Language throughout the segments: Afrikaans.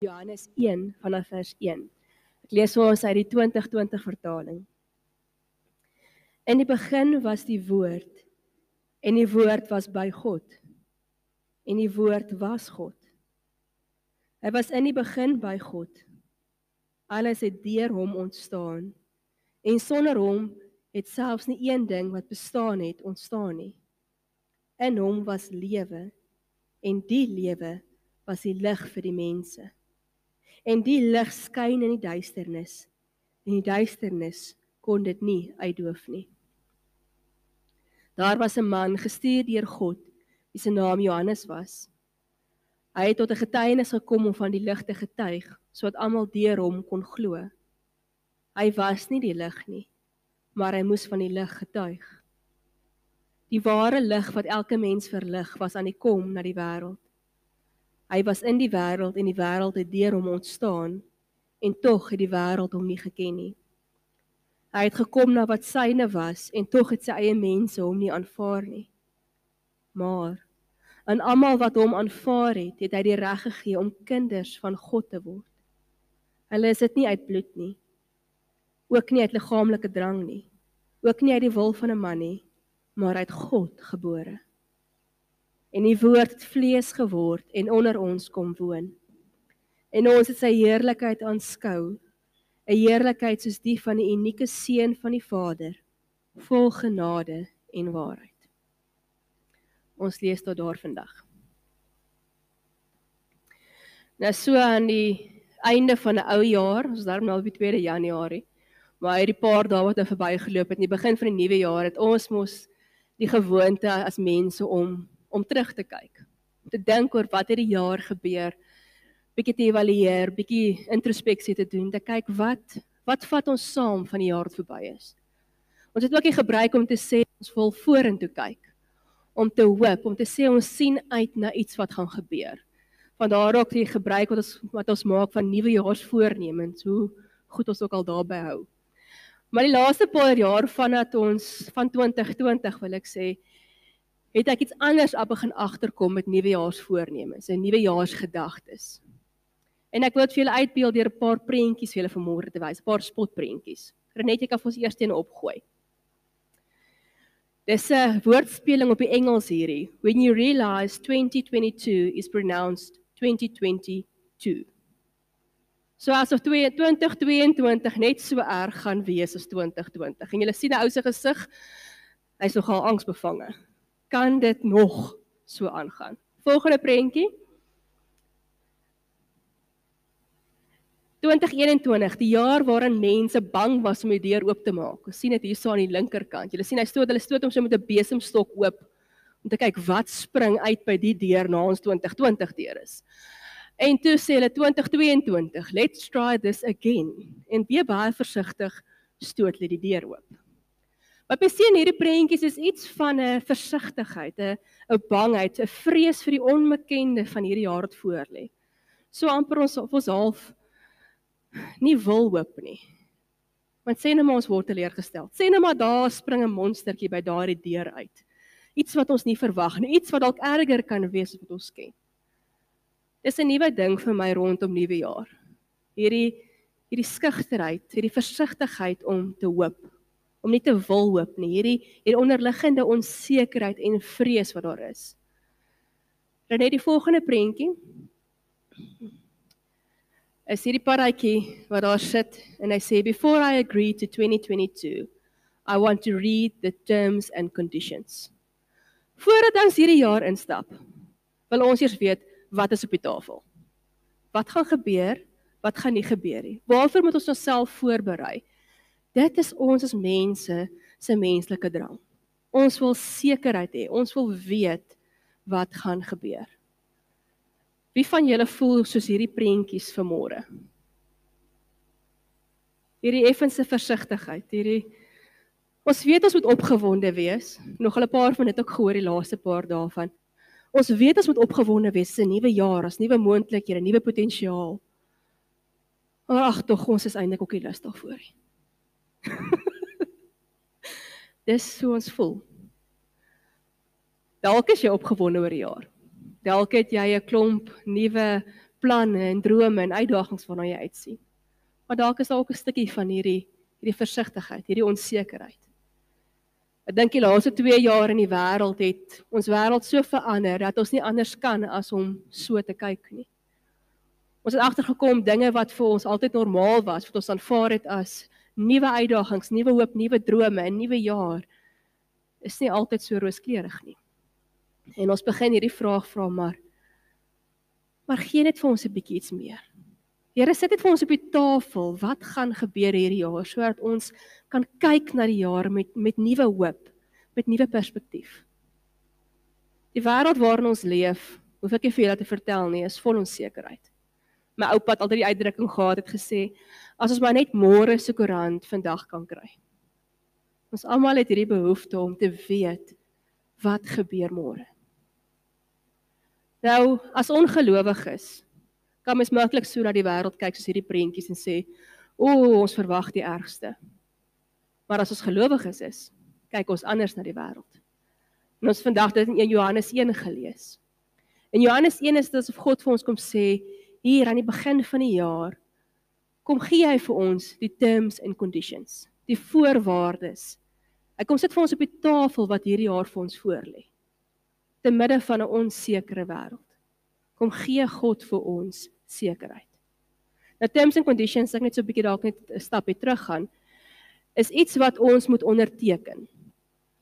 Johannes 1 vanaf vers 1. Ek lees vir ons uit die 2020 vertaling. In die begin was die woord en die woord was by God en die woord was God. Hy was in die begin by God. Alles het deur hom ontstaan en sonder hom het selfs nie een ding wat bestaan het ontstaan nie. In hom was lewe en die lewe was die lig vir die mense en die lig skyn in die duisternis en die duisternis kon dit nie uitdoof nie. Daar was 'n man gestuur deur God wie se naam Johannes was. Hy het tot 'n getuienis gekom om van die lig te getuig sodat almal deur hom kon glo. Hy was nie die lig nie, maar hy moes van die lig getuig. Die ware lig wat elke mens verlig was aan die kom na die wêreld. Hy was in die wêreld en die wêreld het deur hom ontstaan en tog het die wêreld hom nie geken nie. Hy het gekom na wat syne was en tog het sy eie mense hom nie aanvaar nie. Maar aan almal wat hom aanvaar het, het hy die reg gegee om kinders van God te word. Hulle is dit nie uit bloed nie, ook nie uit liggaamlike drang nie, ook nie uit die wil van 'n man nie, maar uit God gebore en die woord het vlees geword en onder ons kom woon. En ons het sy heerlikheid aanskou, 'n heerlikheid soos die van die unieke seun van die Vader, vol genade en waarheid. Ons lees tot daar vandag. Nou so aan die einde van 'n ou jaar, ons daarom nou op die 2de Januarie, maar hierdie paar dae wat nou verbygeloop het, in die begin van die nuwe jaar het ons mos die gewoonte as mense om om terug te kyk. Om te dink oor wat het die jaar gebeur, bietjie te evalueer, bietjie introspeksie te doen, te kyk wat wat vat ons saam van die jaar wat verby is. Ons het ook hier gebruik om te sê ons wil vorentoe kyk. Om te hoop, om te sê ons sien uit na iets wat gaan gebeur. Van daar ook die gebruik wat ons wat ons maak van nuwejaarsvoornemens, hoe goed ons ook al daarby hou. Maar die laaste paar jaar vandat ons van 2020 wil ek sê, het ek iets anders op begin agterkom met nuwejaarsvoornemens en nuwejaarsgedagtes. En ek wil dit vir julle uitbeeld deur 'n paar prentjies vir julle vanmôre te wys, 'n paar spotprentjies. Renet, ek kan vir ons eers een opgooi. Dis 'n woordspeling op die Engels hierdie. When you realize 2022 is pronounced 2022. So asof 2022 net so erg gaan wees as 2020. En julle sien 'n ou se gesig, hy's nogal angsbevange kan dit nog so aangaan. Volgende prentjie. 2021, die jaar waarin mense bang was om die deur oop te maak. Ons sien dit hierso aan die linkerkant. Julle sien hy stoot hulle stoot hom so met 'n besemstok oop om te kyk wat spring uit by die deur na ons 2020 deur is. En toe sê hulle 2022, let's try this again. En baie baie versigtig stoot hulle die deur oop. Wat ons sien hierdie prentjies is iets van 'n versigtigheid, 'n 'n bangheid, 'n vrees vir die onbekende van hierdie jaar wat voor lê. So amper ons of ons half nie wil hoop nie. Want sê net maar ons word teleurgestel. Sê net maar daar spring 'n monstertjie by daardie deur uit. Iets wat ons nie verwag nie, iets wat dalk erger kan wees as wat ons ken. Dis 'n nuwe ding vir my rondom nuwe jaar. Hierdie hierdie skugterheid, hierdie versigtigheid om te hoop om nie te wil hoop nie. Hierdie hier onderliggende onsekerheid en vrees wat daar is. Dan net die volgende prentjie. Is hierdie paradjie wat daar sit en hy sê before I agree to 2022 I want to read the terms and conditions. Voordat ons hierdie jaar instap, wil ons eers weet wat is op die tafel. Wat gaan gebeur? Wat gaan nie gebeur nie? Waarvoor moet ons onsself voorberei? Dit is ons as mense se menslike drang. Ons wil sekerheid hê. Ons wil weet wat gaan gebeur. Wie van julle voel soos hierdie prentjies vanmôre? Hierdie effense versigtigheid, hierdie Ons weet ons moet opgewonde wees. Nog 'n paar van dit ook gehoor die laaste paar dae van. Ons weet ons moet opgewonde wees vir 'n nuwe jaar, as nuwe moontlikhede, nuwe potensiaal. Maar ag tog, ons is eintlik ook nie lus daarvoor nie. Dis so ons voel. Dalk is jy opgewonde oor die jaar. Dalk het jy 'n klomp nuwe planne en drome en uitdagings waarna jy uitsien. Maar dalk is daar ook 'n stukkie van hierdie hierdie versigtigheid, hierdie onsekerheid. Ek dink die laaste 2 jaar in die wêreld het ons wêreld so verander dat ons nie anders kan as om so te kyk nie. Ons het agtergekom dinge wat vir ons altyd normaal was, wat ons aanvaar het as nuwe uitdagings, nuwe hoop, nuwe drome, 'n nuwe jaar is nie altyd so rooskleurig nie. En ons begin hierdie vraag vra maar maar gee net vir ons 'n bietjie iets meer. Here sit dit vir ons op die tafel. Wat gaan gebeur hierdie jaar sodat ons kan kyk na die jaar met met nuwe hoop, met nuwe perspektief. Die wêreld waarin ons leef, hoef ek nie vir julle te vertel nie, is vol onsekerheid. My oupa het altyd die uitdrukking gehad het gesê, as ons maar net môre se koerant vandag kan kry. Ons almal het hierdie behoefte om te weet wat gebeur môre. Nou, as ongelowiges kan mens maklik so na die wêreld kyk soos hierdie prentjies en sê, "O, ons verwag die ergste." Maar as ons gelowiges is, kyk ons anders na die wêreld. En ons vandag dit in 1 Johannes 1 gelees. In Johannes 1 is dit asof God vir ons kom sê, hier aan die begin van die jaar, kom gee hy vir ons die terms and conditions, die voorwaardes. Hy kom sit vir ons op die tafel wat hierdie jaar vir ons voorlê te midde van 'n onsekere wêreld. Kom gee God vir ons sekerheid. Nou terms and conditions, ek net so 'n bietjie dalk net 'n stapie terug gaan, is iets wat ons moet onderteken.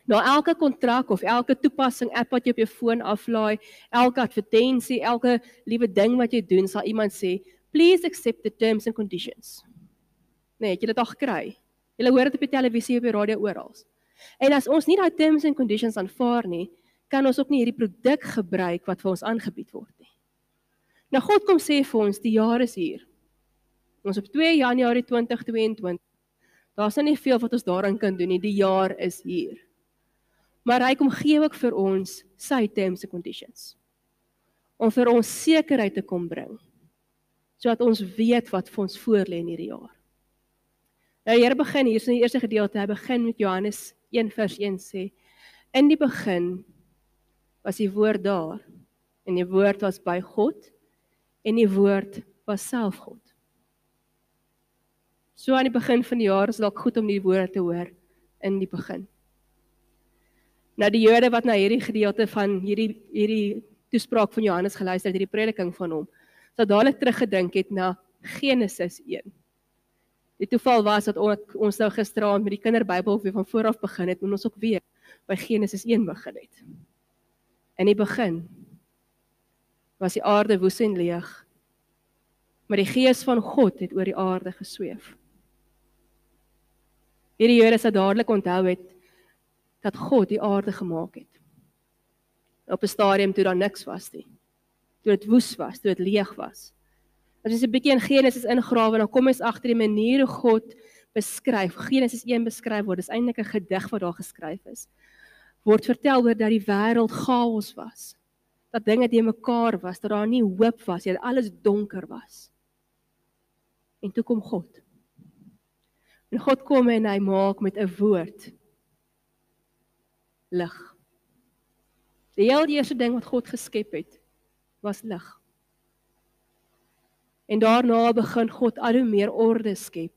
Na elke kontrak of elke toepassing app wat jy op jou foon aflaai, elke advertensie, elke liewe ding wat jy doen, sal iemand sê, "Please accept the terms and conditions." Nee, jy het dit al gekry. Jy hoor dit op die televisie, op die radio oral. En as ons nie daai terms and conditions aanvaar nie, kan ons ook nie hierdie produk gebruik wat vir ons aangebied word nie. Nou God kom sê vir ons die jaar is hier. Ons op 2 Januarie 2022. Daar's nou nie veel wat ons daaraan kan doen nie. Die jaar is hier. Maar hy kom gee ook vir ons sy terms and conditions. Om vir ons sekerheid te kom bring. Sodat ons weet wat vir ons voorlê in hierdie jaar. Nou die Here begin hier in die eerste gedeelte. Hy begin met Johannes 1 vers 1 sê: In die begin was die woord daar en die woord was by God en die woord was self God. So aan die begin van die jaar is dalk goed om die woord te hoor in die begin. Nou die Jode wat na hierdie gedeelte van hierdie hierdie toespraak van Johannes geluister het, hierdie prediking van hom, sou dadelik teruggedink het na Genesis 1. Die toeval was dat ons nou gisteraand met die kinderbybel weer van voor af begin het en ons ook weer by Genesis 1 begin het. In die begin was die aarde woes en leeg. Maar die gees van God het oor die aarde gesweef. Hierdie Jode sou dadelik onthou het dat God die aarde gemaak het. Op 'n stadium toe daar niks was nie. Toe dit woes was, toe dit leeg was. As jy 'n bietjie in Genesis ingrawe dan kom jy agter die manier hoe God beskryf. Genesis 1 beskryf word. Dis eintlik 'n gedig wat daar geskryf is word vertel oor dat die wêreld chaos was. Dat dinge te mekaar was, dat daar nie hoop was, dat alles donker was. En toe kom God. En God kom en hy maak met 'n woord lig. Die heel eerste ding wat God geskep het, was lig. En daarna begin God al hoe meer orde skep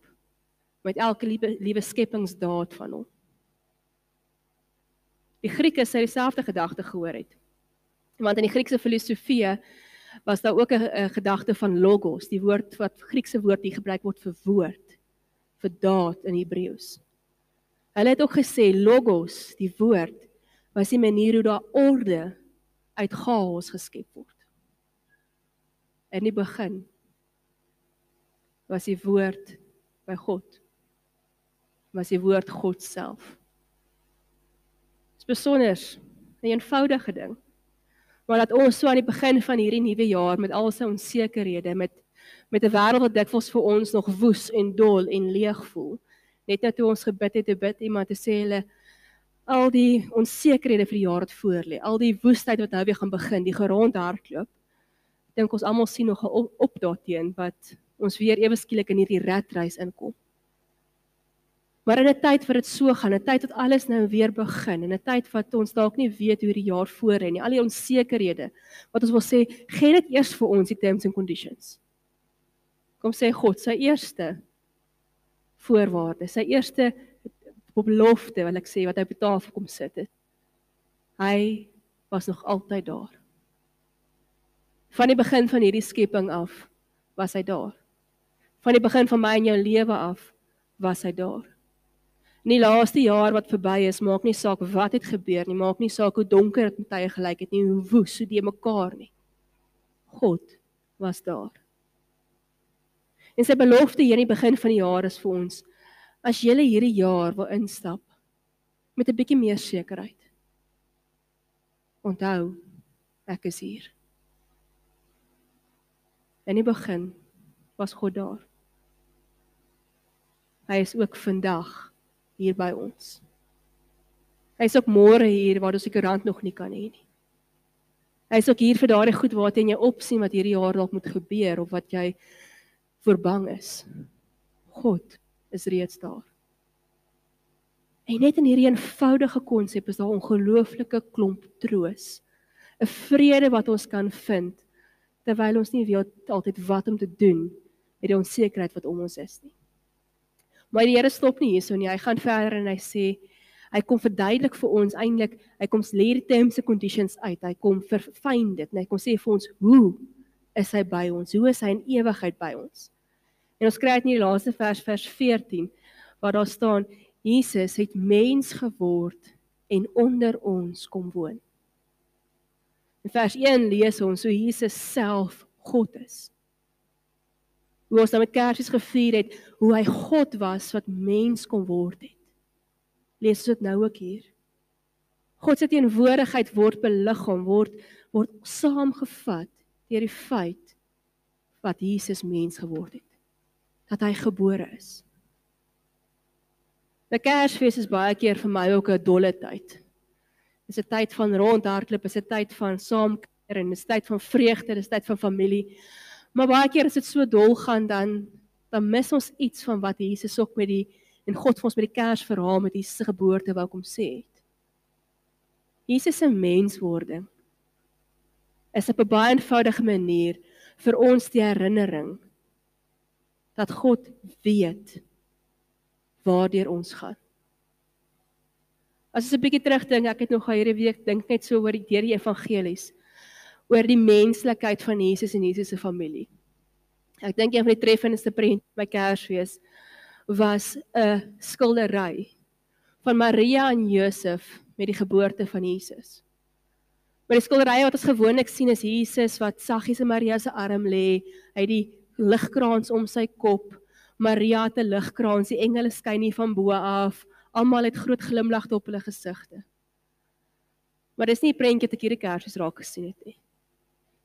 met elke liewe liewe skepingsdaad van hom die Grieke sê dieselfde gedagte gehoor het. Want in die Griekse filosofie was daar ook 'n gedagte van logos, die woord wat Griekse woord hier gebruik word vir woord, vir daad in Hebreëus. Hulle het ook gesê logos, die woord, was die manier hoe daar orde uit chaos geskep word. In die begin was die woord by God. Was die woord God self besonder 'n eenvoudige ding. Maar dat ons so aan die begin van hierdie nuwe jaar met al sy onsekerhede met met 'n wêreld wat dikwels vir ons nog woes en dol en leeg voel. Net nou toe ons gebid het te bid iemand te sê hulle al die onsekerhede vir die jaar wat voorlê, al die woestheid wat nou weer gaan begin, die gerond hardloop. Dink ons almal sien nog 'n op, op daarteen wat ons weer ewe skielik in hierdie ratreis inkom. Maar in 'n tyd wat dit so gaan, 'n tyd wat alles nou weer begin, en 'n tyd wat ons dalk nie weet hoe die jaar voorheen nie, al die onsekerhede, wat ons wil sê, gee dit eers vir ons die terms and conditions. Kom sê God, sy eerste voorwaarde, sy eerste belofte wil ek sê wat hy op die tafel kom sit het. Hy was nog altyd daar. Van die begin van hierdie skepping af was hy daar. Van die begin van my en jou lewe af was hy daar. In die laaste jaar wat verby is, maak nie saak wat het gebeur nie, maak nie saak hoe donker dit met tye gelyk het nie, hoe woes, hoe die mekaar nie. God was daar. En sy belofte hier in die begin van die jaar is vir ons as jy hierdie jaar wil instap met 'n bietjie meer sekerheid. Onthou, ek is hier. In die begin was God daar. Hy is ook vandag hier by ons. Hy is ook môre hier waar ons die koerant nog nie kan hê nie. Hy is ook hier vir daardie goed wat jy opsien wat hierdie jaar dalk moet gebeur of wat jy verbang is. God is reeds daar. En net in hierdie eenvoudige konsep is daar ongelooflike klomp troos. 'n Vrede wat ons kan vind terwyl ons nie weet altyd wat om te doen met die onsekerheid wat om ons is nie. Maar die Here stop nie hierso nie. Hy gaan verder en hy sê hy kom verduidelik vir ons eintlik, hy kom lê die terms and conditions uit. Hy kom verfyn dit en hy kom sê vir ons hoe is hy by ons? Hoe is hy in ewigheid by ons? En ons kry dit in die laaste vers vers 14 waar daar staan Jesus het mens geword en onder ons kom woon. In vers 1 lees ons hoe Jesus self God is hoe ons dan met Kersies gevier het, hoe hy God was wat mens kon word het. Lees dit nou ook hier. God se teenwoordigheid word beliggaam, word word saamgevat deur die feit wat Jesus mens geword het. Dat hy gebore is. Die Kersfees is baie keer vir my ook 'n dolle tyd. Dis 'n tyd van rondhardloop, is 'n tyd van saamkuier en 'n tyd van vreugde, dis tyd van familie. Maar baie keer as dit so dol gaan dan dan mis ons iets van wat Jesus ook met die en God vir ons met die Kersverhaal met Jesus se geboorte wou kom sê het. Jesus se menswording is op 'n baie eenvoudige manier vir ons die herinnering dat God weet waardeur ons gaan. As ons 'n bietjie terugdink, ek het nog hierdie week dink net so oor die deur die evangelies oor die menslikheid van Jesus en Jesus se familie. Ek dink een van die treffendste prent by Kersfees was 'n skildery van Maria en Josef met die geboorte van Jesus. Maar die skildery wat ons gewoonlik sien is Jesus wat saggies in Maria se arm lê, hy het die ligkraans om sy kop. Maria het 'n ligkraans, die engele skyn nie van bo af. Almal het groot glimlagte op hulle gesigte. Maar dis nie 'n prentjie wat ek hierdie Kersfees raak gesien het nie.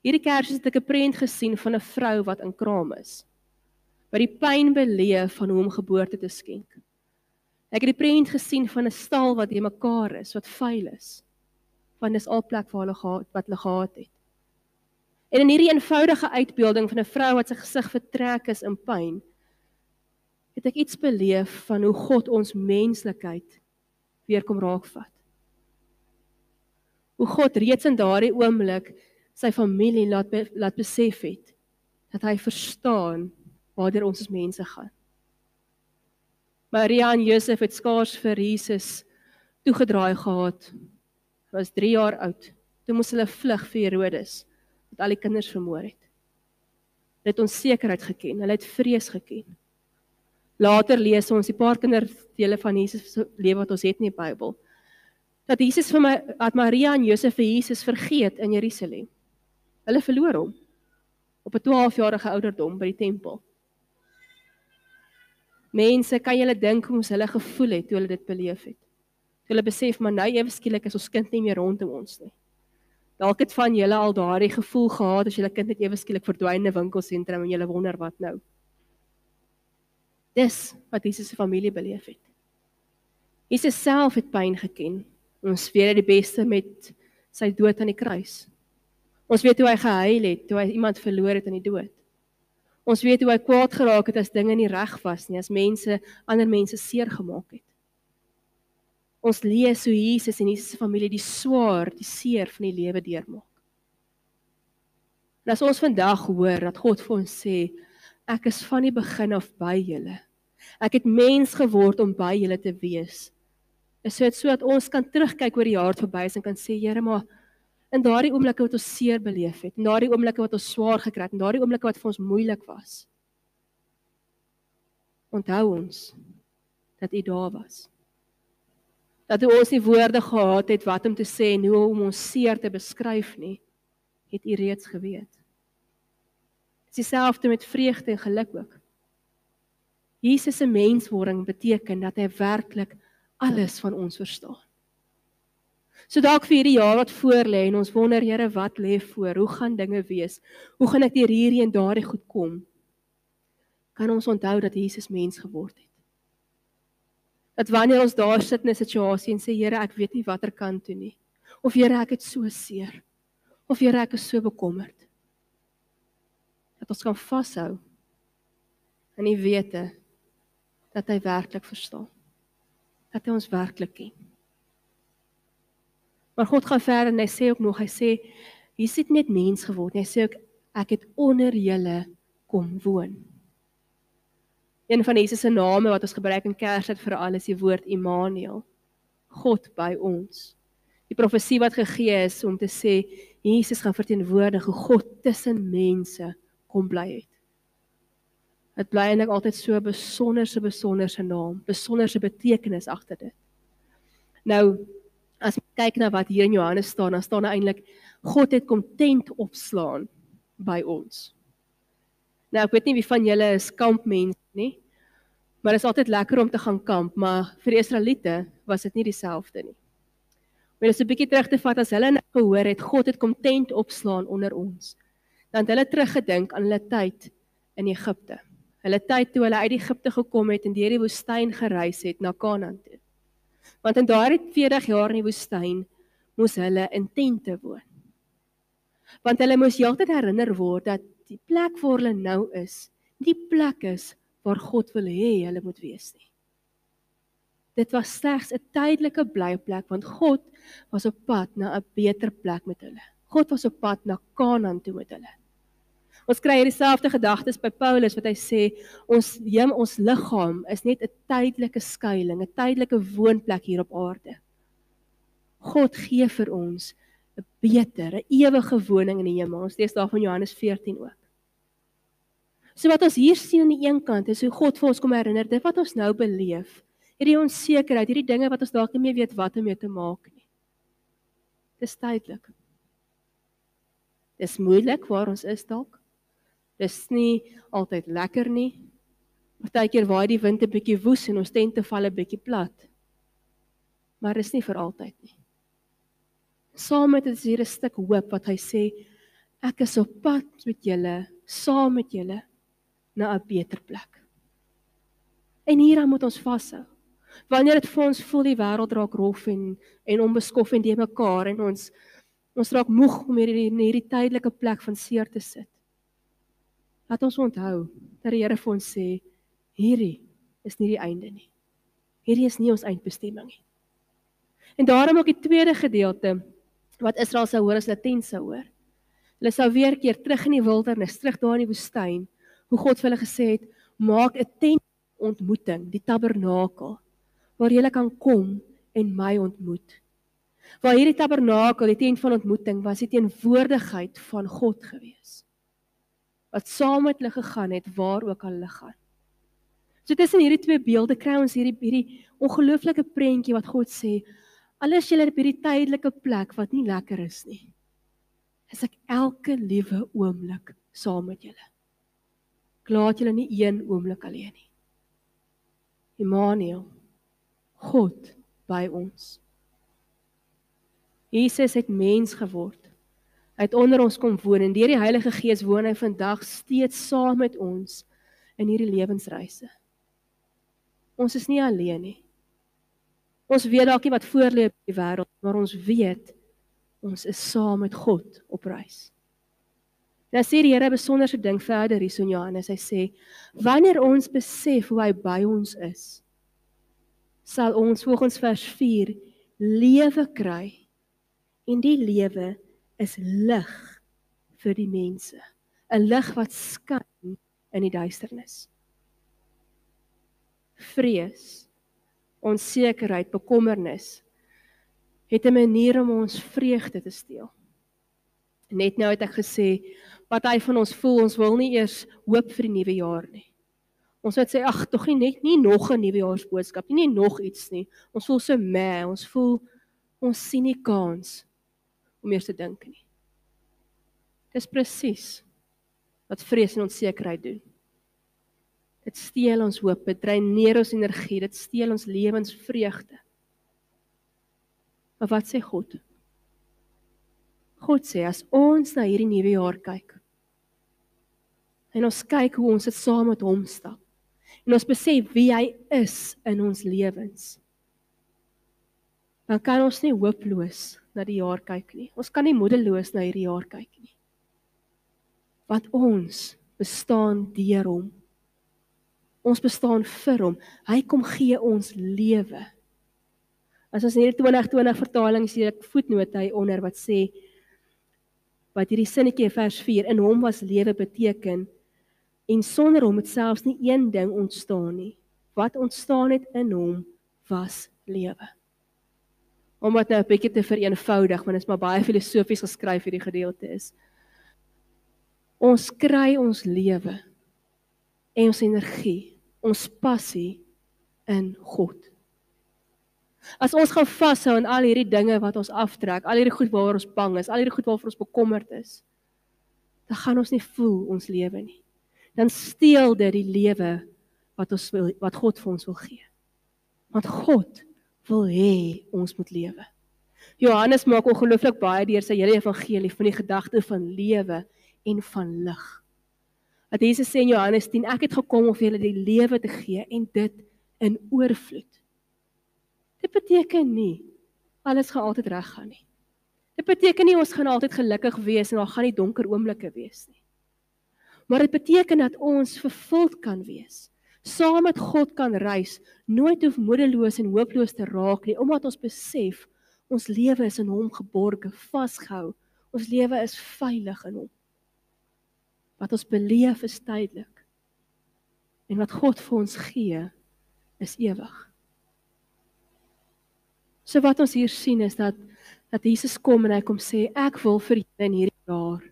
Hierdie kers het ek 'n prent gesien van 'n vrou wat in kraam is. Wat die pyn beleef van hoe om geboorte te skenk. Ek het die prent gesien van 'n stal wat jy mekaar is, wat vuil is. Van dis al plek waar hulle gehad wat hulle gehad het. En in hierdie eenvoudige uitbeelding van 'n vrou wat sy gesig vertrek is in pyn, het ek iets beleef van hoe God ons menslikheid weer kom raakvat. Hoe God reeds in daardie oomblik sy familie laat be, laat besef het dat hy verstaan waartoe ons as mense gaan. Maria en Josef het skaars vir Jesus toegedraai gehad. Was 3 jaar oud. Toe moes hulle vlug vir Herodes wat al die kinders vermoor het. Hulle het onsekerheid geken, hulle het vrees geken. Later lees ons 'n paar kinderdele van Jesus se lewe wat ons het in die Bybel. Dat Jesus vir my dat Maria en Josef vir Jesus vergeet in Jerusalem. Hulle verloor hom op 'n 12-jarige ouderdom by die tempel. Mense, kan julle dink hoe hulle gevoel het toe hulle dit beleef het? Toe hulle besef maar nou ewe skielik is ons kind nie meer rondom ons nie. Dalk het van julle al daardie gevoel gehad as julle kind net ewe skielik verdwyn in 'n winkelsentrum en julle wonder wat nou. Dis wat Jesus se familie beleef het. Jesus self het pyn geken. Ons weet dit die beste met sy dood aan die kruis. Ons weet hoe hy gehuil het toe hy iemand verloor het in die dood. Ons weet hoe hy kwaad geraak het as dinge nie reg was nie, as mense ander mense seer gemaak het. Ons lees hoe Jesus en Jesus se familie die swaar, die seer van die lewe deurmaak. En as ons vandag hoor dat God vir ons sê, ek is van die begin af by julle. Ek het mens geword om by julle te wees. Is dit sodat ons kan terugkyk oor die jaar verby en kan sê, Here, maar in daardie oomblikke wat ons seer beleef het, in daardie oomblikke wat ons swaar gekry het, in daardie oomblikke wat vir ons moeilik was, onthou ons dat U daar was. Dat ons nie woorde gehad het wat om te sê en hoe om ons seer te beskryf nie, het U reeds geweet. Dit is dieselfde met vreugde en geluk ook. Jesus se menswording beteken dat hy werklik alles van ons verstaan. So dalk vir hierdie jaar wat voor lê en ons wonder Here wat lê voor? Hoe gaan dinge wees? Hoe gaan ek deur hierdie en daardie goed kom? Kan ons onthou dat Jesus mens geword het? Dat wanneer ons daar sit in 'n situasie en sê Here, ek weet nie watter kant toe nie. Of Here, ek het so seer. Of Here, ek is so bekommerd. Dat ons kan vashou in die wete dat hy werklik verstaan. Dat hy ons werklik ken. Maar God gaan verder en hy sê ook nog, hy sê hier sit net mens geword. Hy sê ook ek het onder julle kom woon. Een van Jesus se name wat ons gebruik in Kersfees vir al is die woord Immanuel. God by ons. Die profesie wat gegee is om te sê Jesus gaan verteenwoordig God tussen mense kom bly het. Dit bly eintlik altyd so 'n besonderse besonderse naam, besonderse betekenis agter dit. Nou as jy kyk na wat hier in Johannes staan, dan staan eintlik God het kom tent opslaan by ons. Nou ek weet nie wie van julle is kampmense nie. Maar dit is altyd lekker om te gaan kamp, maar vir die Israeliete was dit nie dieselfde nie. Maar as 'n bietjie terug te vat as hulle nou gehoor het God het kom tent opslaan onder ons, dan het hulle teruggedink aan hulle tyd in Egipte. Hulle tyd toe hulle uit Egipte gekom het en deur die woestyn gereis het na Kanaan toe. Want in daardie 40 jaar in die woestyn moes hulle in tente woon. Want hulle moes heeltyd herinner word dat die plek waar hulle nou is, die plek is waar God wil hê hulle moet wees nie. Dit was slegs 'n tydelike blyplek want God was op pad na 'n beter plek met hulle. God was op pad na Kanaan toe met hulle. Ons kry hierdie selfde gedagtes by Paulus wat hy sê ons hem ons liggaam is net 'n tydelike skuilings, 'n tydelike woonplek hier op aarde. God gee vir ons 'n beter, 'n ewige woning in die hemel. Ons lees daarvan Johannes 14 ook. So wat ons hier sien aan die een kant is hoe God vir ons kom herinner dit wat ons nou beleef. Hierdie onsekerheid, hierdie dinge wat ons dalk nie meer weet wat om mee te maak nie. Dis tydelik. Dis moeilik waar ons is dalk. Dis nie altyd lekker nie. Partykeer waai die wind 'n bietjie woes en ons tente val 'n bietjie plat. Maar dis nie vir altyd nie. Saam met dit is hier 'n stuk hoop wat hy sê ek is op pad met julle, saam met julle na 'n beter plek. En hier moet ons vashou. Wanneer dit vir ons voel die wêreld raak rof en en onbeskof en die mekaar en ons ons raak moeg om hierdie hierdie tydelike plek van seer te sit. Laat ons onthou dat die Here vir ons sê hierdie is nie die einde nie. Hierdie is nie ons eindbestemming nie. En daarom ook die tweede gedeelte wat Israel sou hoor as hulle tent sou hoor. Hulle sou weer keer terug in die wildernis, terug daar in die woestyn, hoe God vir hulle gesê het, maak 'n tent ontmoeting, die tabernakel, waar jy kan kom en my ontmoet. Waar hierdie tabernakel, die tent van ontmoeting, was die teenwoordigheid van God gewees wat saam met hulle gegaan het waar ook al hulle gaan. So tussen hierdie twee beelde kry ons hierdie hierdie ongelooflike prentjie wat God sê, alles julle op hierdie tydelike plek wat nie lekker is nie. Is ek elke liewe oomblik saam met julle. Klaat julle nie een oomblik alleen nie. Immanuel, God by ons. Jesus het mens geword Hy het onder ons kom woon en deur die Heilige Gees woon hy vandag steeds saam met ons in hierdie lewensreise. Ons is nie alleen nie. Ons weet dalk nie wat voor lê op die wêreld, maar ons weet ons is saam met God op reis. Dan sê die Here 'n besonderse ding verder hier in Johannes. Hy sê wanneer ons besef hoe hy by ons is, sal ons volgens vers 4 lewe kry. En die lewe is lig vir die mense. 'n Lig wat skyn in die duisternis. Vrees, onsekerheid, bekommernis het 'n manier om ons vreugde te steel. Net nou het ek gesê party van ons voel ons wil nie eers hoop vir die nuwe jaar nie. Ons het sê ag tog nie net nie nog 'n nuwejaarsboodskap nie, nie nog iets nie. Ons voel so meh, ons voel ons sien nie kans om eers te dink nie. Dis presies wat vrees en onsekerheid doen. Dit steel ons hoop, dit dreineer ons energie, dit steel ons lewensvreugde. Maar wat sê God? God sê as ons na hierdie nuwe jaar kyk en ons kyk hoe ons dit saam met hom stap en ons besef wie hy is in ons lewens dan kan ons nie hooploos na die jaar kyk nie. Ons kan nie moedeloos na hierdie jaar kyk nie. Want ons bestaan deur hom. Ons bestaan vir hom. Hy kom gee ons lewe. As ons in hierdie 2020 vertaling sien ek voetnote hy onder wat sê wat hierdie sinnetjie vers 4 in hom was lewe beteken en sonder hom het selfs nie een ding ontstaan nie. Wat ontstaan het in hom was lewe. Om dit nou 'n bietjie te vereenvoudig, want dit is maar baie filosofies geskryf hierdie gedeelte is. Ons kry ons lewe en ons energie, ons passie in God. As ons gaan vashou aan al hierdie dinge wat ons aftrek, al hierdie goed waaroor ons bang is, al hierdie goed waaroor ons bekommerd is, dan gaan ons nie voel ons lewe nie. Dan steel dit die lewe wat ons wil wat God vir ons wil gee. Want God wil hê ons moet lewe. Johannes maak ongelooflik baie deur sy hele evangelie van die gedagte van lewe en van lig. Dat Jesus sê in Johannes 10, ek het gekom om vir julle die lewe te gee en dit in oorvloed. Dit beteken nie alles gaan altyd reg gaan nie. Dit beteken nie ons gaan altyd gelukkig wees en daar gaan nie donker oomblikke wees nie. Maar dit beteken dat ons vervuld kan wees, saam met God kan reis, nooit hoef moedeloos en hooploos te raak nie, omdat ons besef ons lewe is in Hom geborge, vasgehou. Ons lewe is veilig in Hom. Wat ons beleef is tydelik. En wat God vir ons gee, is ewig. So wat ons hier sien is dat dat Jesus kom en hy kom sê ek wil vir julle in hierdie jaar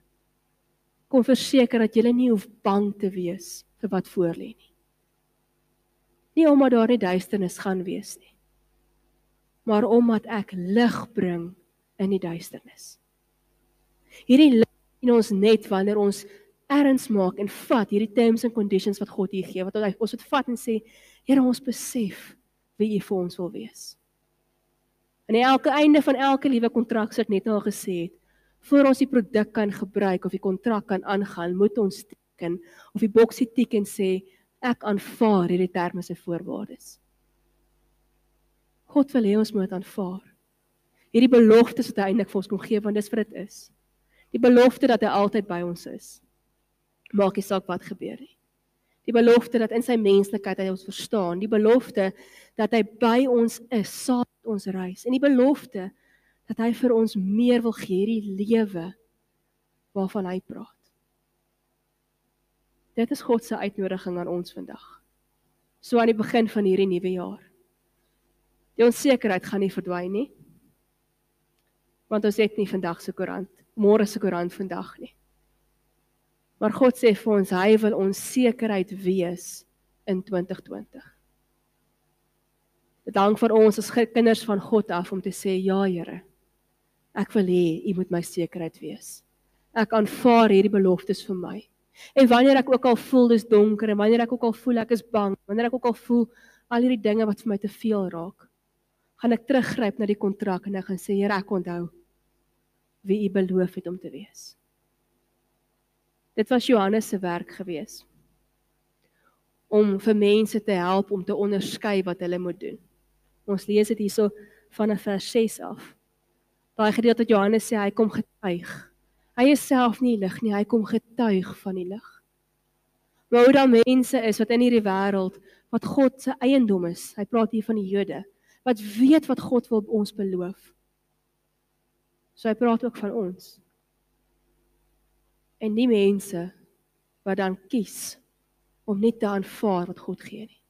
kom verseker dat julle nie hoef bang te wees vir wat voor lê nie. Nie omdat daar nie duisternis gaan wees nie. Maar omdat ek lig bring in die duisternis. Hierdie lig in ons net wanneer ons erns maak en vat hierdie terms and conditions wat God hier gee wat ons moet vat en sê Here ons besef wie U vir ons wil wees. Aan elke einde van elke liewe kontrak soos ek net al gesê het, voor ons die produk kan gebruik of die kontrak kan aangaan, moet ons teken of die boksie teken sê ek aanvaar hierdie terme se voorwaardes. God wil hê ons moet aanvaar. Hierdie beloftes wat hy eintlik vir ons kom gee want dis vir dit is. Die belofte dat hy altyd by ons is. Maak nie saak wat gebeur nie. Die belofte dat in sy menslikheid hy ons verstaan, die belofte dat hy by ons is saam ons reis en die belofte dat hy vir ons meer wil gee hierdie lewe waarvan hy praat. Dit is God se uitnodiging aan ons vandag. So aan die begin van hierdie nuwe jaar. Die onsekerheid gaan nie verdwyn nie. Want ons het nie vandag se koerant, môre se koerant vandag nie. Maar God sê vir ons hy wil ons sekerheid wees in 2020. Dit hang van ons as kinders van God af om te sê ja Here. Ek wil hê U moet my sekerheid wees. Ek aanvaar hierdie beloftes vir my. En wanneer ek ook al voel dis donker en wanneer ek ook al voel ek is bang, wanneer ek ook al voel al hierdie dinge wat vir my te veel raak, gaan ek teruggryp na die kontrak en ek gaan sê Here, ek onthou wie U beloof het om te wees. Dit was Johannes se werk gewees om vir mense te help om te onderskei wat hulle moet doen. Ons lees dit hierso van vers 6 af. Daai gedeelte wat Johannes sê hy kom getuig. Hy is self nie lig nie, hy kom getuig van die lig. Maar hoe dan mense is wat in hierdie wêreld wat God se eiendom is. Hy praat hier van die Jode wat weet wat God wil ons beloof. So hy praat ook van ons. En die mense wat dan kies om nie te aanvaar wat God gee nie.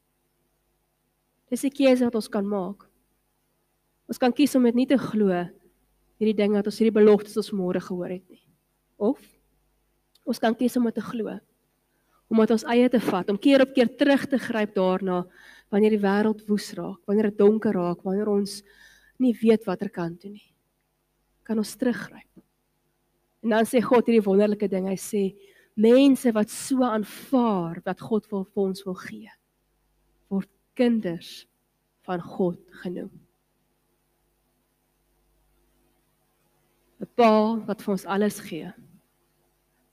Dis 'n keuse wat ons kan maak. Ons kan kies om dit nie te glo hierdie dinge wat ons hierdie beloftes ons môre gehoor het nie. Of ons kan kies om dit te glo. Om dit ons eie te vat, om keer op keer terug te gryp daarna wanneer die wêreld woes raak, wanneer dit donker raak, wanneer ons nie weet watter kant toe nie. Kan ons teruggryp. En dan sê God hierdie wonderlike ding. Hy sê mense wat so aanvaar wat God wil vir ons wil gee, kinders van God genoem. 'n Pa wat vir ons alles gee.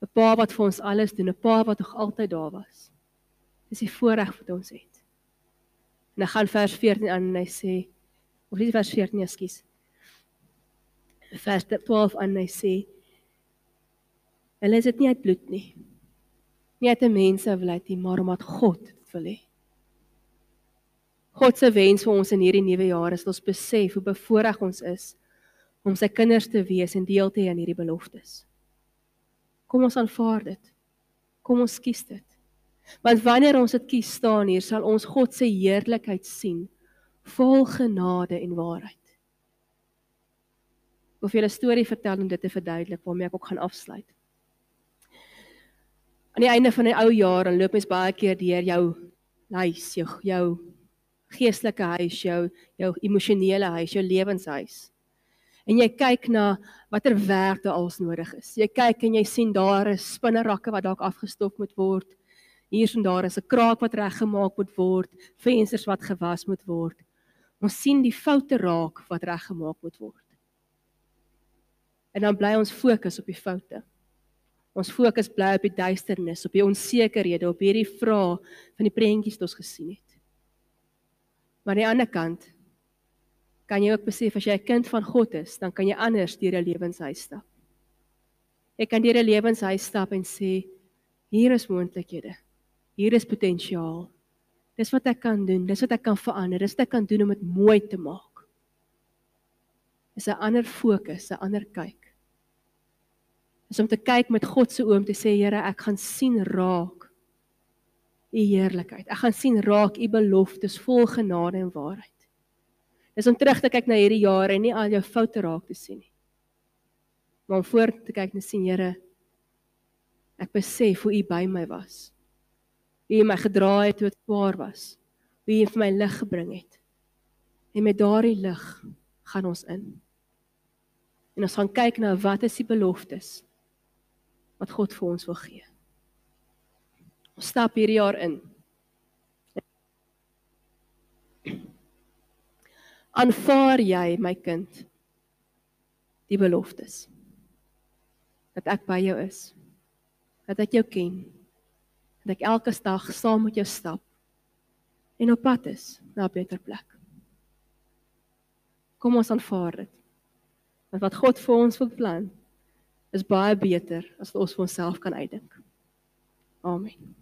'n Pa wat vir ons alles doen, 'n pa wat nog altyd daar was. Dis die voorreg wat ons het. En dan gaan vers 14 aan en hy sê of nie vers 14 ekskuus. Vers 12 aan hy sê hulle is dit nie uit bloed nie. Nie uit 'n mens se wil uit nie, maar omdat God dit wil hê. God se wens vir ons in hierdie nuwe jaar is dat ons besef hoe bevoorreg ons is om sy kinders te wees en deel te hê aan hierdie beloftes. Kom ons aanvaar dit. Kom ons kies dit. Want wanneer ons dit kies staan hier, sal ons God se heerlikheid sien, vol genade en waarheid. Ek wil julle 'n storie vertel om dit te verduidelik waarmee ek ook gaan afsluit. Aan die einde van 'n ou jaar, dan loop mens baie keer deur jou huis, jou jou geestelike huis, jou jou emosionele huis, jou lewenshuis en jy kyk na watter werk daar als nodig is. Jy kyk en jy sien daar is spinnerakke wat dalk afgestof moet word. Hier en daar is 'n kraak wat reggemaak moet word, vensters wat gewas moet word. Ons sien die foute raak wat reggemaak moet word. En dan bly ons fokus op die foute. Ons fokus bly op die duisternis, op die onsekerhede, op hierdie vrae van die prentjies wat ons gesien het. Maar aan die ander kant kan jy ook besef as jy 'n kind van God is, dan kan jy anders deur 'n lewenshuis stap. Jy kan deur 'n lewenshuis stap en sê hier is moontlikhede. Hier is potensiaal. Dis wat ek kan doen, dis wat ek kan verander, dis wat ek kan doen om dit mooi te maak. Dis 'n ander fokus, 'n ander kyk. Dis om te kyk met God se oë om te sê Here, ek gaan sien raak u heerlikheid. Ek gaan sien raak u beloftes vol genade en waarheid. Dis om terug te kyk na hierdie jare en nie al jou foute raak te sien nie. Maar om voor te kyk en sien Here, ek besef hoe U by my was. U het my gedra het toe dit swaar was. U het my lig gebring het. En met daardie lig gaan ons in. En ons gaan kyk na wat is die beloftes wat God vir ons wil gee. Stap hierdie jaar in. aanvaar jy my kind die beloftes dat ek by jou is dat ek jou ken dat ek elke dag saam met jou stap en op pad is na 'n beter plek. Kom ons aanvaar dit. Want wat God vir ons beplan is baie beter as wat ons vir onsself kan uitdink. Amen